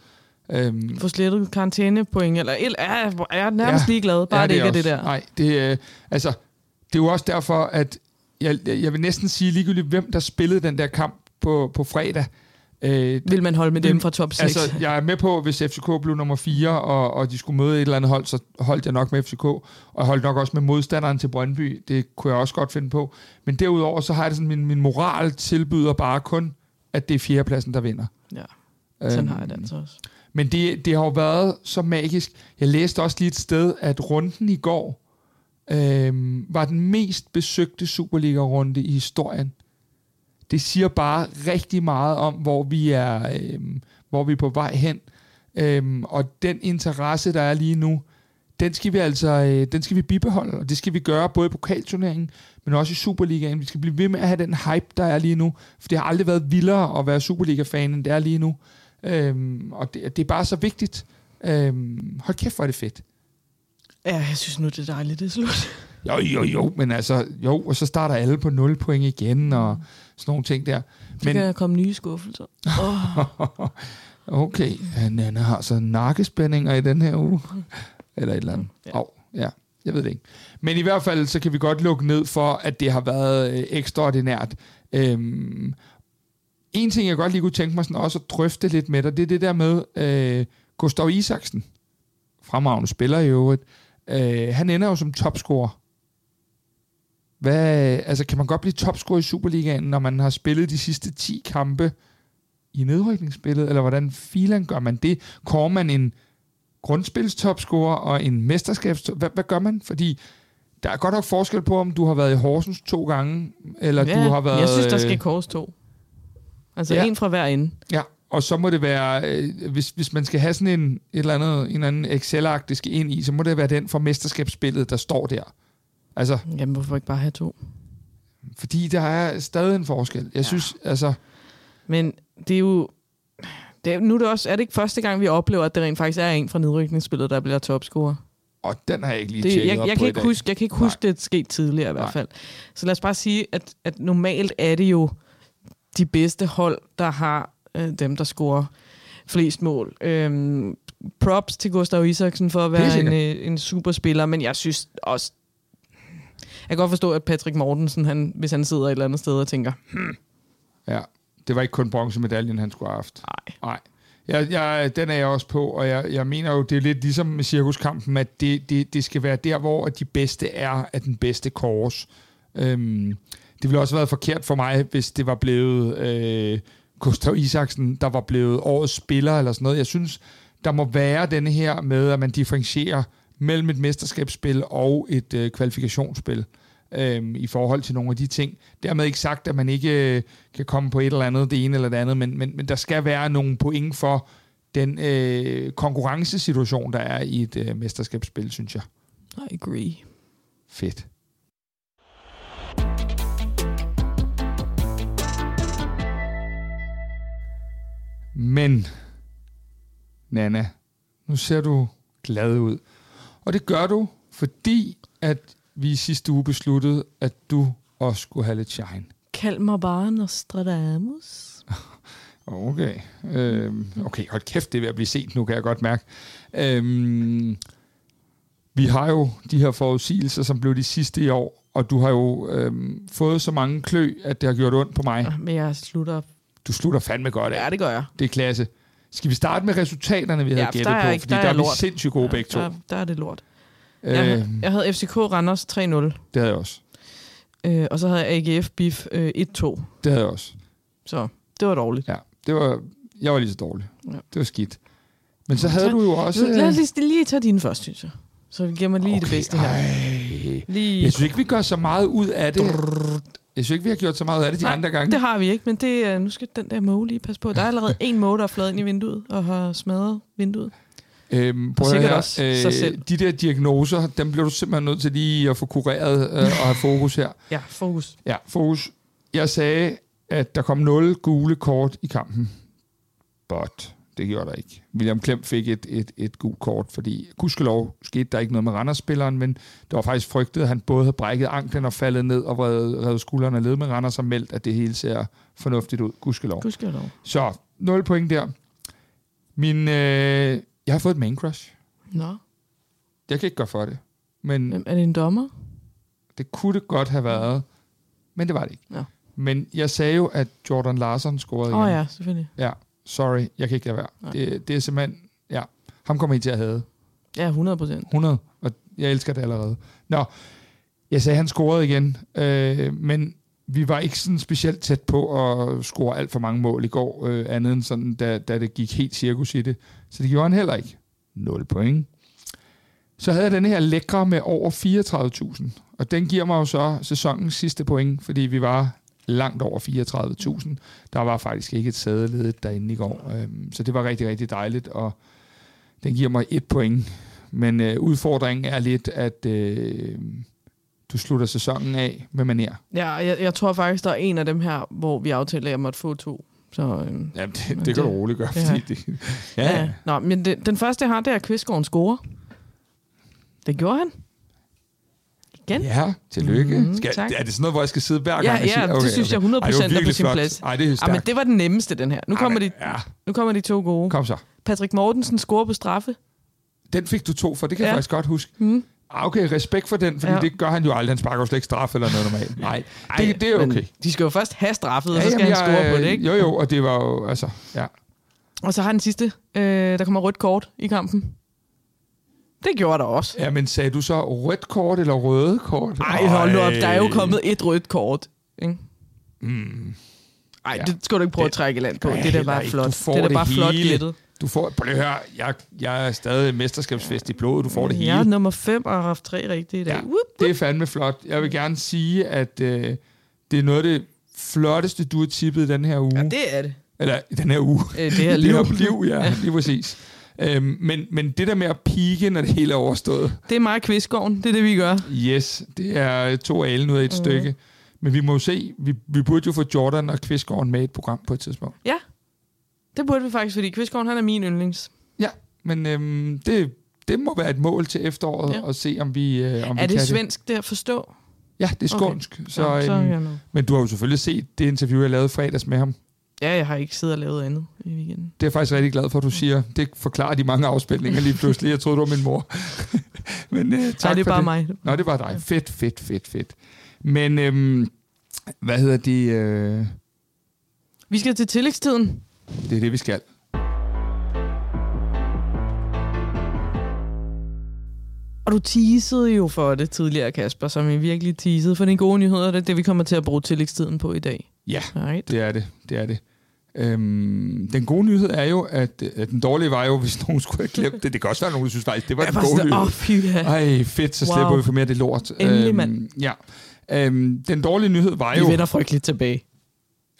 Øhm, få slettet karantænepoint, eller el- er, er jeg nærmest Ja. ligeglad, bare ja, det ikke er det også. der. Nej, det, øh, altså, det er jo også derfor, at jeg, jeg vil næsten sige ligegyldigt, hvem der spillede den der kamp på, på fredag. Øh, Vil man holde med dem fra top 6? altså, jeg er med på, hvis FCK blev nummer 4, og, og de skulle møde et eller andet hold, så holdt jeg nok med FCK, og jeg holdt nok også med modstanderen til Brøndby. Det kunne jeg også godt finde på. Men derudover, så har jeg det sådan, min, min moral tilbyder bare kun, at det er fjerdepladsen, der vinder. ja, sådan Øhm, har jeg det altså også. Men det, det har jo været så magisk. Jeg læste også lige et sted, at runden i går øhm, var den mest besøgte Superliga-runde i historien. Det siger bare rigtig meget om, hvor vi er, øhm, hvor vi er på vej hen. Øhm, og den interesse, der er lige nu, den skal vi altså øh, den skal vi bibeholde, og det skal vi gøre både i pokalturneringen, men også i Superligaen. Vi skal blive ved med at have den hype, der er lige nu, for det har aldrig været vildere at være Superliga-fan, end det er lige nu. Øhm, og det, det er bare så vigtigt. Øhm, hold kæft, hvor er det fedt. Ja, jeg synes nu, det er dejligt, det er slut. Jo, jo, jo, men altså, jo, og så starter alle på 0 point igen, og sådan nogle ting der. Så kan der komme nye skuffelser. Oh, Okay, ja, Nana har så nakkespændinger i den her uge. Eller et eller andet. Ja. Oh, ja, jeg ved det ikke. Men i hvert fald, så kan vi godt lukke ned for, at det har været øh, ekstraordinært. Øhm, en ting, jeg godt lige kunne tænke mig sådan også at drøfte lidt med dig, det er det der med øh, Gustav Isaksen. Fremragende spiller i øvrigt. Øh, han ender jo som topscorer. Hvad, altså, kan man godt blive topscorer i Superligaen, når man har spillet de sidste 10 kampe i nedrykningsspillet, eller hvordan filan gør man det? Kårer man en grundspilstopscorer og en mesterskabs... Hvad, hvad gør man? Fordi der er godt nok forskel på, om du har været i Horsens to gange, eller ja, du har været... jeg synes, der øh, skal kors to. Altså Ja. en fra hver ende. Ja, og så må det være, øh, hvis, hvis man skal have sådan en, et eller andet, en eller anden det skal ind i, så må det være den fra mesterskabsspillet, der står der. Altså, Jamen, hvorfor ikke bare have to? fordi der er stadig en forskel. Jeg Ja. synes, altså, Men det er jo... Det er, nu er det også, er det ikke første gang, vi oplever, at det rent faktisk er en fra nedrykningsspillet, der bliver topscorer? og den har jeg ikke lige Det, tjekket jeg, jeg, på kan ikke dag. huske, jeg kan ikke huske, det er sket tidligere i hvert Nej. fald. Så lad os bare sige, at, at normalt er det jo de bedste hold, der har øh, dem, der scorer flest mål. Øhm, props til Gustav Isaksen for at være en, øh, en superspiller, men jeg synes også... Jeg kan godt forstå, at Patrick Mortensen, han, hvis han sidder et eller andet sted og tænker, Ja, det var ikke kun bronzemedaljen, han skulle have haft. nej, Nej. Jeg, jeg, den er jeg også på, og jeg, jeg mener jo, det er lidt ligesom med cirkuskampen, at det, det, det skal være der, hvor de bedste er af den bedste kors. Øhm, det ville også have været forkert for mig, hvis det var blevet øh, Gustav Isaksen, der var blevet årets spiller eller sådan noget. Jeg synes, der må være denne her med, at man differentierer mellem et mesterskabsspil og et øh, kvalifikationsspil øhm, i forhold til nogle af de ting. Dermed ikke sagt, at man ikke øh, kan komme på et eller andet, det ene eller det andet, men, men, men der skal være nogle point for den øh, konkurrencesituation, der er i et øh, mesterskabsspil, synes jeg. I agree. Fedt. Men, Nana, nu ser du glad ud. Og det gør du, fordi at vi i sidste uge besluttede, at du også skulle have lidt shine. Kald mig bare Nostradamus. Okay. Øhm, okay, hold kæft, det er ved at blive sent nu, kan jeg godt mærke. Øhm, vi har jo de her forudsigelser, som blev de sidste i år, og du har jo øhm, fået så mange klø, at det har gjort ondt på mig. Men jeg slutter. Du slutter fandme godt af. Ja, det gør jeg. Det er klasse. Skal vi starte med resultaterne, vi havde Ja, gættet på? ikke- Fordi der der, er er vi lort. sindssygt gode begge to. Der, der er det lort. Jeg, Øhm, jeg havde FCK Randers 3-0, det havde jeg også. øh, og så havde jeg AGF BIF øh, 1-2. Det havde jeg også. Så det var dårligt. Ja, det var, jeg var lige så dårlig. Ja. Det var skidt. Men så havde Så- du jo også... Lad os lige, lige tage dine først, synes jeg. Så vi giver mig lige okay, det bedste her. Ej. Lige... Jeg synes ikke, vi gør så meget ud af det. Jeg synes ikke, vi har gjort så meget af det de Nej, andre gange. Det har vi ikke, men det, er- nu skal den der måge lige passe på. Der er allerede en måge, der er flad ind i vinduet og har smadret vinduet. Øhm, prøv Og at sikkert høre, også sig selv. de der diagnoser, dem bliver du simpelthen nødt til lige at få kureret øh, og have fokus her. Ja, fokus. Ja, fokus. Jeg sagde, at der kom 0 gule kort i kampen. But det gjorde der ikke. William Klem fik et, et, et gult kort, fordi gudskelov skete der ikke noget med Randers-spilleren, men det var faktisk frygtet, at han både havde brækket anklen og faldet ned og revet, revet skuldrene led med Randers og meldt, at det hele ser fornuftigt ud. Gudskelov. Du skal lov. Så, 0 point der. Min, øh, jeg har fået et main crush. Nå, Jeg kan ikke gøre for det. Men hvem er det en dommer? det kunne det godt have været, men det var det ikke. Ja. Men jeg sagde jo, at Jordan Larson scorede Åh igen. oh, ja, selvfølgelig. ja. Sorry, jeg kan ikke lade være. Nej. Det, det er simpelthen, ja, ham kommer I til at have. Ja, 100 procent. 100, og jeg elsker det allerede. Nå, jeg sagde, han scorede igen, øh, men vi var ikke sådan specielt tæt på at score alt for mange mål i går, øh, andet end sådan, da, da det gik helt cirkus i det. Så det gjorde han heller ikke. 0 point. Så havde jeg den her lækre med over 34.000, og den giver mig jo så sæsonens sidste point, fordi vi var langt over 34.000. Der var faktisk ikke et sæde ledet derinde i går, øhm, så det var rigtig, rigtig dejligt, og den giver mig et point. Men øh, udfordringen er lidt, at øh, du slutter sæsonen af med maner. Ja, jeg, jeg tror faktisk, der er en af dem her, hvor vi aftalte, at jeg måtte få to. Så, øhm, Ja, det, det, det kan det- du roligt gøre, ja. fordi det... Ja, ja. Nå, men det, den første, jeg har, det er, at Kvistgården scorer. Det gjorde han. Igen. Ja, tillykke. Mhm, skal, tak. er det sådan noget, hvor jeg skal sidde hver gang Ja, og sige... ja, det synes jeg 100% Ej, det er på sin flot. plads. Ej, det er Ja, stærkt. men det var den nemmeste, den her. Nu Ej, kommer, men- de, Ja, nu kommer de to gode. kom så. Patrick Mortensen scorer på straffe. Den fik du to for, det kan Ja. jeg faktisk godt huske. Mm. Ah, Okay, respekt for den, fordi Ja. ja. det gør han jo aldrig. Han sparker jo slet ikke straf eller noget normalt. Nej, det, det er okay. De skal jo først have straffet, og så skal jamen, han score jeg, på det, ikke? Jo, jo, og det var jo, altså, ja. Og så har den sidste, øh, der kommer rødt kort i kampen. Det gjorde der også. Ja, men sagde du så rødt kort eller røde kort? Ej, hold nu op, der er jo kommet et rødt kort. Ikke? Mm. Ej, Ja. det skal du ikke prøve at Det- trække i land på. gør Det er da bare flot. Det er da det bare flot hele. glættet. Du får, prøv lige at høre, jeg, jeg er stadig mesterskabsfest i blodet, du får det hele. Jeg er nummer 5 og har haft tre rigtige i dag. Ja, Whoop. det er fandme flot. Jeg vil gerne sige, at øh, det er noget af det flotteste, du har tippet den her uge. Ja, det er det. Eller den her uge. Øh, det her det liv. her liv, ja, lige præcis. Øhm, men, men det der med at pike, når det hele er overstået, Det er og Kvistgården. Det er det, vi gør. yes, det er to alen ud af et Mhm. stykke. Men vi må jo se, vi, vi burde jo få Jordan og Kvistgården med i et program på et tidspunkt. Ja, det burde vi faktisk, fordi Kvistgården han er min yndlings. Ja, men øhm, det, det må være et mål til efteråret, Ja. at se, om vi, øh, om Er vi det kan svensk, det at forstå? Ja, det er skånsk. Okay. Så, ja, så øhm, ja, no. Men du har jo selvfølgelig set det interview, jeg lavede fredags med ham. Ja, jeg har ikke siddet og lavet andet i weekenden. Det er jeg faktisk rigtig glad for, at du siger. Det forklarer de mange afspilninger lige pludselig. Jeg troede, det var min mor. Men øh, tak Nej, det er bare det. mig. Nå, det var dig. Fedt, fedt, fedt, fedt. Men øhm, hvad hedder det? Øh, Vi skal til tillægstiden. det er det, vi skal. Og du teasede jo for det tidligere, Kasper, som I virkelig teasede. For den gode nyheder, det er det, vi kommer til at bruge tillægstiden på i dag. Ja, Right. det er det. Det er det. Øhm, den gode nyhed er jo, at, at den dårlige var jo, hvis nogen skulle have glemt det. Det kan også være, nogen synes faktisk, det var Jeg den var gode nyhed. fy ja. Ej, fedt, så slipper Wow. vi for mere af det lort. Endelig, mand. Ja. Øhm, den dårlige nyhed var Vi jo... vender frygteligt tilbage.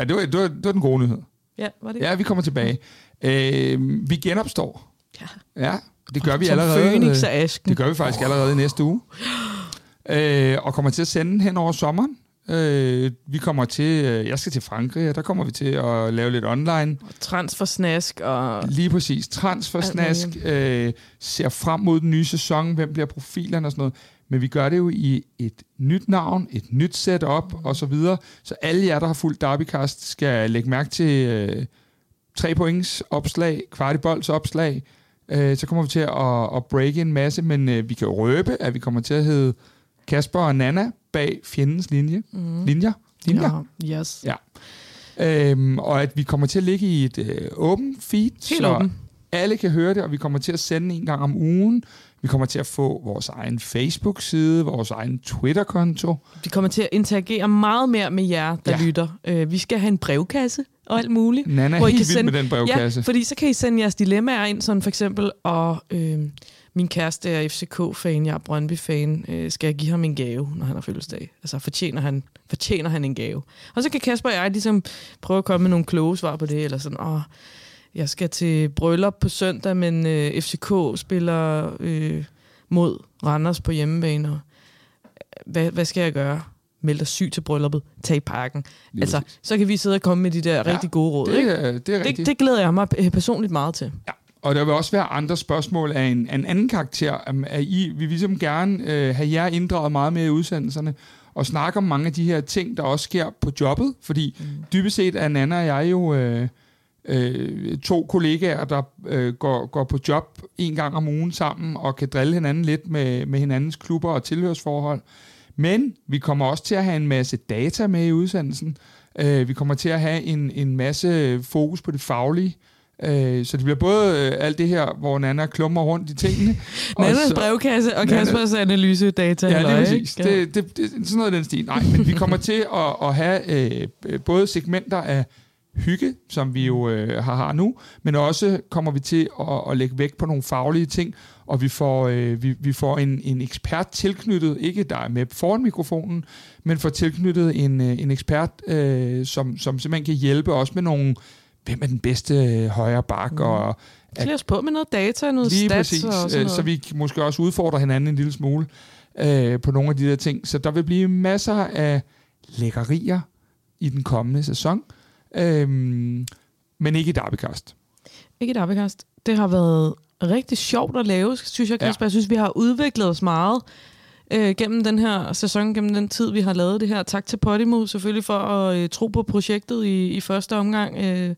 Ja, det var, det, var, det var den gode nyhed. Ja, var det? Ja, vi kommer tilbage. Øhm, vi genopstår. Ja. Ja, det gør vi Som allerede. Phoenix af asken. Det gør vi faktisk allerede i næste uge. Øh, og kommer til at sende hen over sommeren. Øh, vi kommer til, øh, jeg skal til Frankrig, og der kommer vi til at lave lidt online. Transfersnask og... Lige præcis. Transfersnask. Øh, ser frem mod den nye sæson. Hvem bliver profilerne og sådan noget. Men vi gør det jo i et nyt navn, et nyt setup og så videre. Så alle jer, der har fulgt Derbycast, skal lægge mærke til øh, tre points opslag, kvartibolds opslag. Øh, så kommer vi til at, at breake en masse, men øh, vi kan røbe, at vi kommer til at hedde Kasper og Nana bag fjendens linje. Mm. Linjer? Linjer? Ja, yes. Ja. Øhm, og at vi kommer til at ligge i et øh, åbent feed, Helt så åben. alle kan høre det, og vi kommer til at sende en gang om ugen. Vi kommer til at få vores egen Facebook-side, vores egen Twitter-konto. Vi kommer til at interagere meget mere med jer, der Ja. lytter. Uh, vi skal have en brevkasse. og alt muligt. Nana er hvor I helt kan vild sende, med den brevkasse. Ja, fordi så kan I sende jeres dilemmaer ind, sådan for eksempel, og øh, min kæreste er FCK-fan, jeg er Brøndby-fan, øh, skal jeg give ham en gave, når han har fødselsdag? Altså, fortjener han, fortjener han en gave? Og så kan Kasper og jeg ligesom prøve at komme med nogle kloge svar på det, eller sådan, åh, jeg skal til bryllup på søndag, men øh, FCK spiller øh, mod Randers på hjemmebane, og hvad, hvad skal jeg gøre? Meld dig syg til brylluppet, tag i parken. Lige altså, så kan vi sidde og komme med de der ja, rigtig gode råd. det, ikke? det er rigtigt. Det, det glæder jeg mig øh, personligt meget til. Ja. Og der vil også være andre spørgsmål af en, af en anden karakter. At I vi vil ligesom gerne øh, have jer inddraget meget mere i udsendelserne og snakke om mange af de her ting, der også sker på jobbet. Fordi mm. dybest set er Nana og jeg jo øh, øh, to kollegaer, der øh, går, går på job en gang om ugen sammen og kan drille hinanden lidt med, med hinandens klubber og tilhørsforhold. Men vi kommer også til at have en masse data med i udsendelsen. Øh, vi kommer til at have en, en masse fokus på det faglige. Øh, så det bliver både øh, alt det her, hvor Nana klummer rundt i tingene. Nannas så- brevkasse og Nana- Kaspers analysedata. Ja, lige præcis. ikke? Det, det, det, sådan noget den stil. Nej, men vi kommer til at, at have øh, øh, både segmenter af hygge, som vi jo øh, har, har nu, men også kommer vi til at, at lægge vægt på nogle faglige ting, og vi får, øh, vi, vi får en, en ekspert tilknyttet, ikke der er med foran mikrofonen, men får tilknyttet en, øh, en ekspert, øh, som, som simpelthen kan hjælpe os med nogle, hvem er den bedste øh, højre bak, Mm. og Klæd os på med noget data, noget Lige stats præcis, og sådan øh, noget. så vi måske også udfordrer hinanden en lille smule øh, på nogle af de der ting. Så der vil blive masser af lækkerier i den kommende sæson, øhm, men ikke i Derbycast. Ikke et appekast. Det har været rigtig sjovt at lave, synes jeg, Kasper. Ja. Jeg synes, vi har udviklet os meget øh, gennem den her sæson, gennem den tid, vi har lavet det her. Tak til Podimo selvfølgelig for at øh, tro på projektet i, i første omgang. Øh,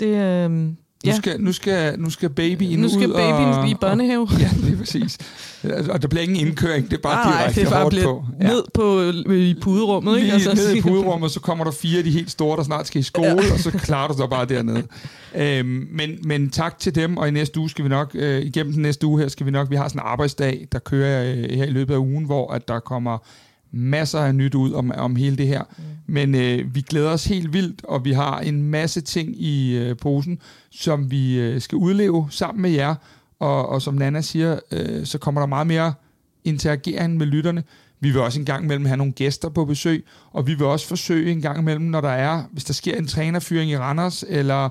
det, øh, nu, Ja. skal, nu, skal, nu skal babyen nu skal ud babyen og, i børnehave. Og, ja, lige præcis. Og der bliver ingen indkøring, det er bare Nej, direkte det er bare hårdt på. ned på, øh, i puderummet. Ikke? Lige ned i puderummet, så kommer der fire af de helt store, der snart skal i skole, ja. og så klarer du dig bare dernede. Øhm, men, men tak til dem, og i næste uge skal vi nok, øh, igennem den næste uge her, skal vi nok, vi har sådan en arbejdsdag, der kører øh, her i løbet af ugen, hvor at der kommer masser af nyt ud om, om hele det her. Mm. Men øh, vi glæder os helt vildt, og vi har en masse ting i øh, posen, som vi øh, skal udleve sammen med jer. Og, og som Nana siger, øh, så kommer der meget mere interagering med lytterne. Vi vil også en gang imellem have nogle gæster på besøg, og vi vil også forsøge en gang imellem, når der er, hvis der sker en trænerfyring i Randers, eller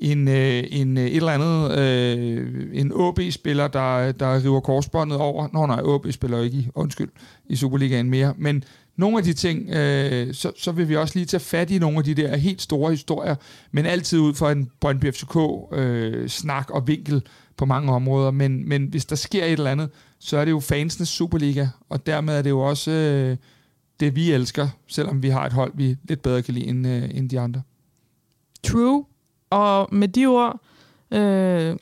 en, øh, en øh, et eller andet, øh, en AB-spiller, der, der river korsbåndet over. Nå nej, AB spiller ikke i, undskyld, i Superligaen mere. Men nogle af de ting, øh, så, så vil vi også lige tage fat i nogle af de der helt store historier, men altid ud fra en Brøndby FCK øh, snak og vinkel på mange områder. Men, men hvis der sker et eller andet, så er det jo fansenes Superliga, og dermed er det jo også øh, det, vi elsker, selvom vi har et hold, vi lidt bedre kan lide end, øh, end de andre. True. Og med de ord, øh,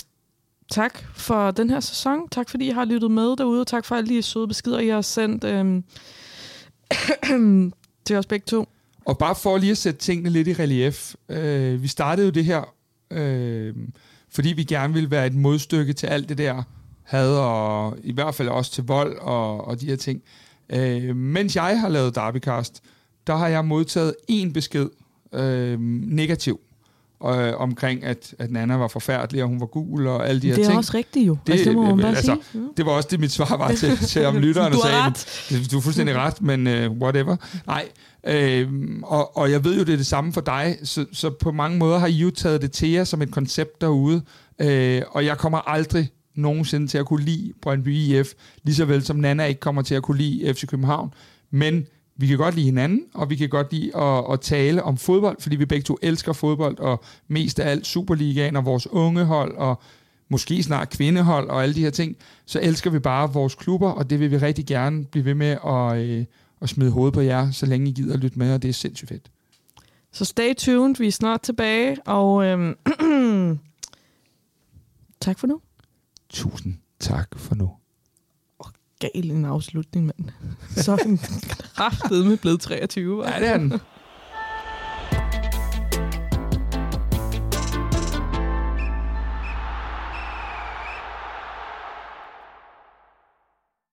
tak for den her sæson. Tak fordi I har lyttet med derude. Tak for alle de søde beskeder, I har sendt øh, til os begge to. Og bare for lige at sætte tingene lidt i relief. Øh, vi startede jo det her, øh, fordi vi gerne ville være et modstykke til alt det der had, og i hvert fald også til vold og, og de her ting. Øh, mens jeg har lavet Derbycast, der har jeg modtaget en besked, øh, negativ, øh, omkring, at, at Nana var forfærdelig, og hun var gul, og alle de her Det er ting. også rigtigt jo. Det- altså, det må man bare altså, sige. Mm. Det var også det, mit svar var til, til om lytterne Du sagde, ret. "Men, du er fuldstændig ret, men uh, whatever. Nej, øhm, og, og jeg ved jo, det er det samme for dig, så, så på mange måder har I jo taget det til jer som et koncept derude, øh, og jeg kommer aldrig nogensinde til at kunne lide Brøndby IF, lige så vel som Nana ikke kommer til at kunne lide FC København, men vi kan godt lide hinanden, og vi kan godt lide at, at tale om fodbold, fordi vi begge to elsker fodbold, og mest af alt Superligaen og vores unge hold, og måske snart kvindehold og alle de her ting, så elsker vi bare vores klubber, og det vil vi rigtig gerne blive ved med at, øh, at smide hovedet på jer, så længe I gider at lytte med, og det er sindssygt fedt. Så stay tuned. Vi er snart tilbage. Og øhm, tak for nu. Tusind tak for nu. Gal en afslutning, mand. Så er han kraftedeme blevet 23. Ja, det er han.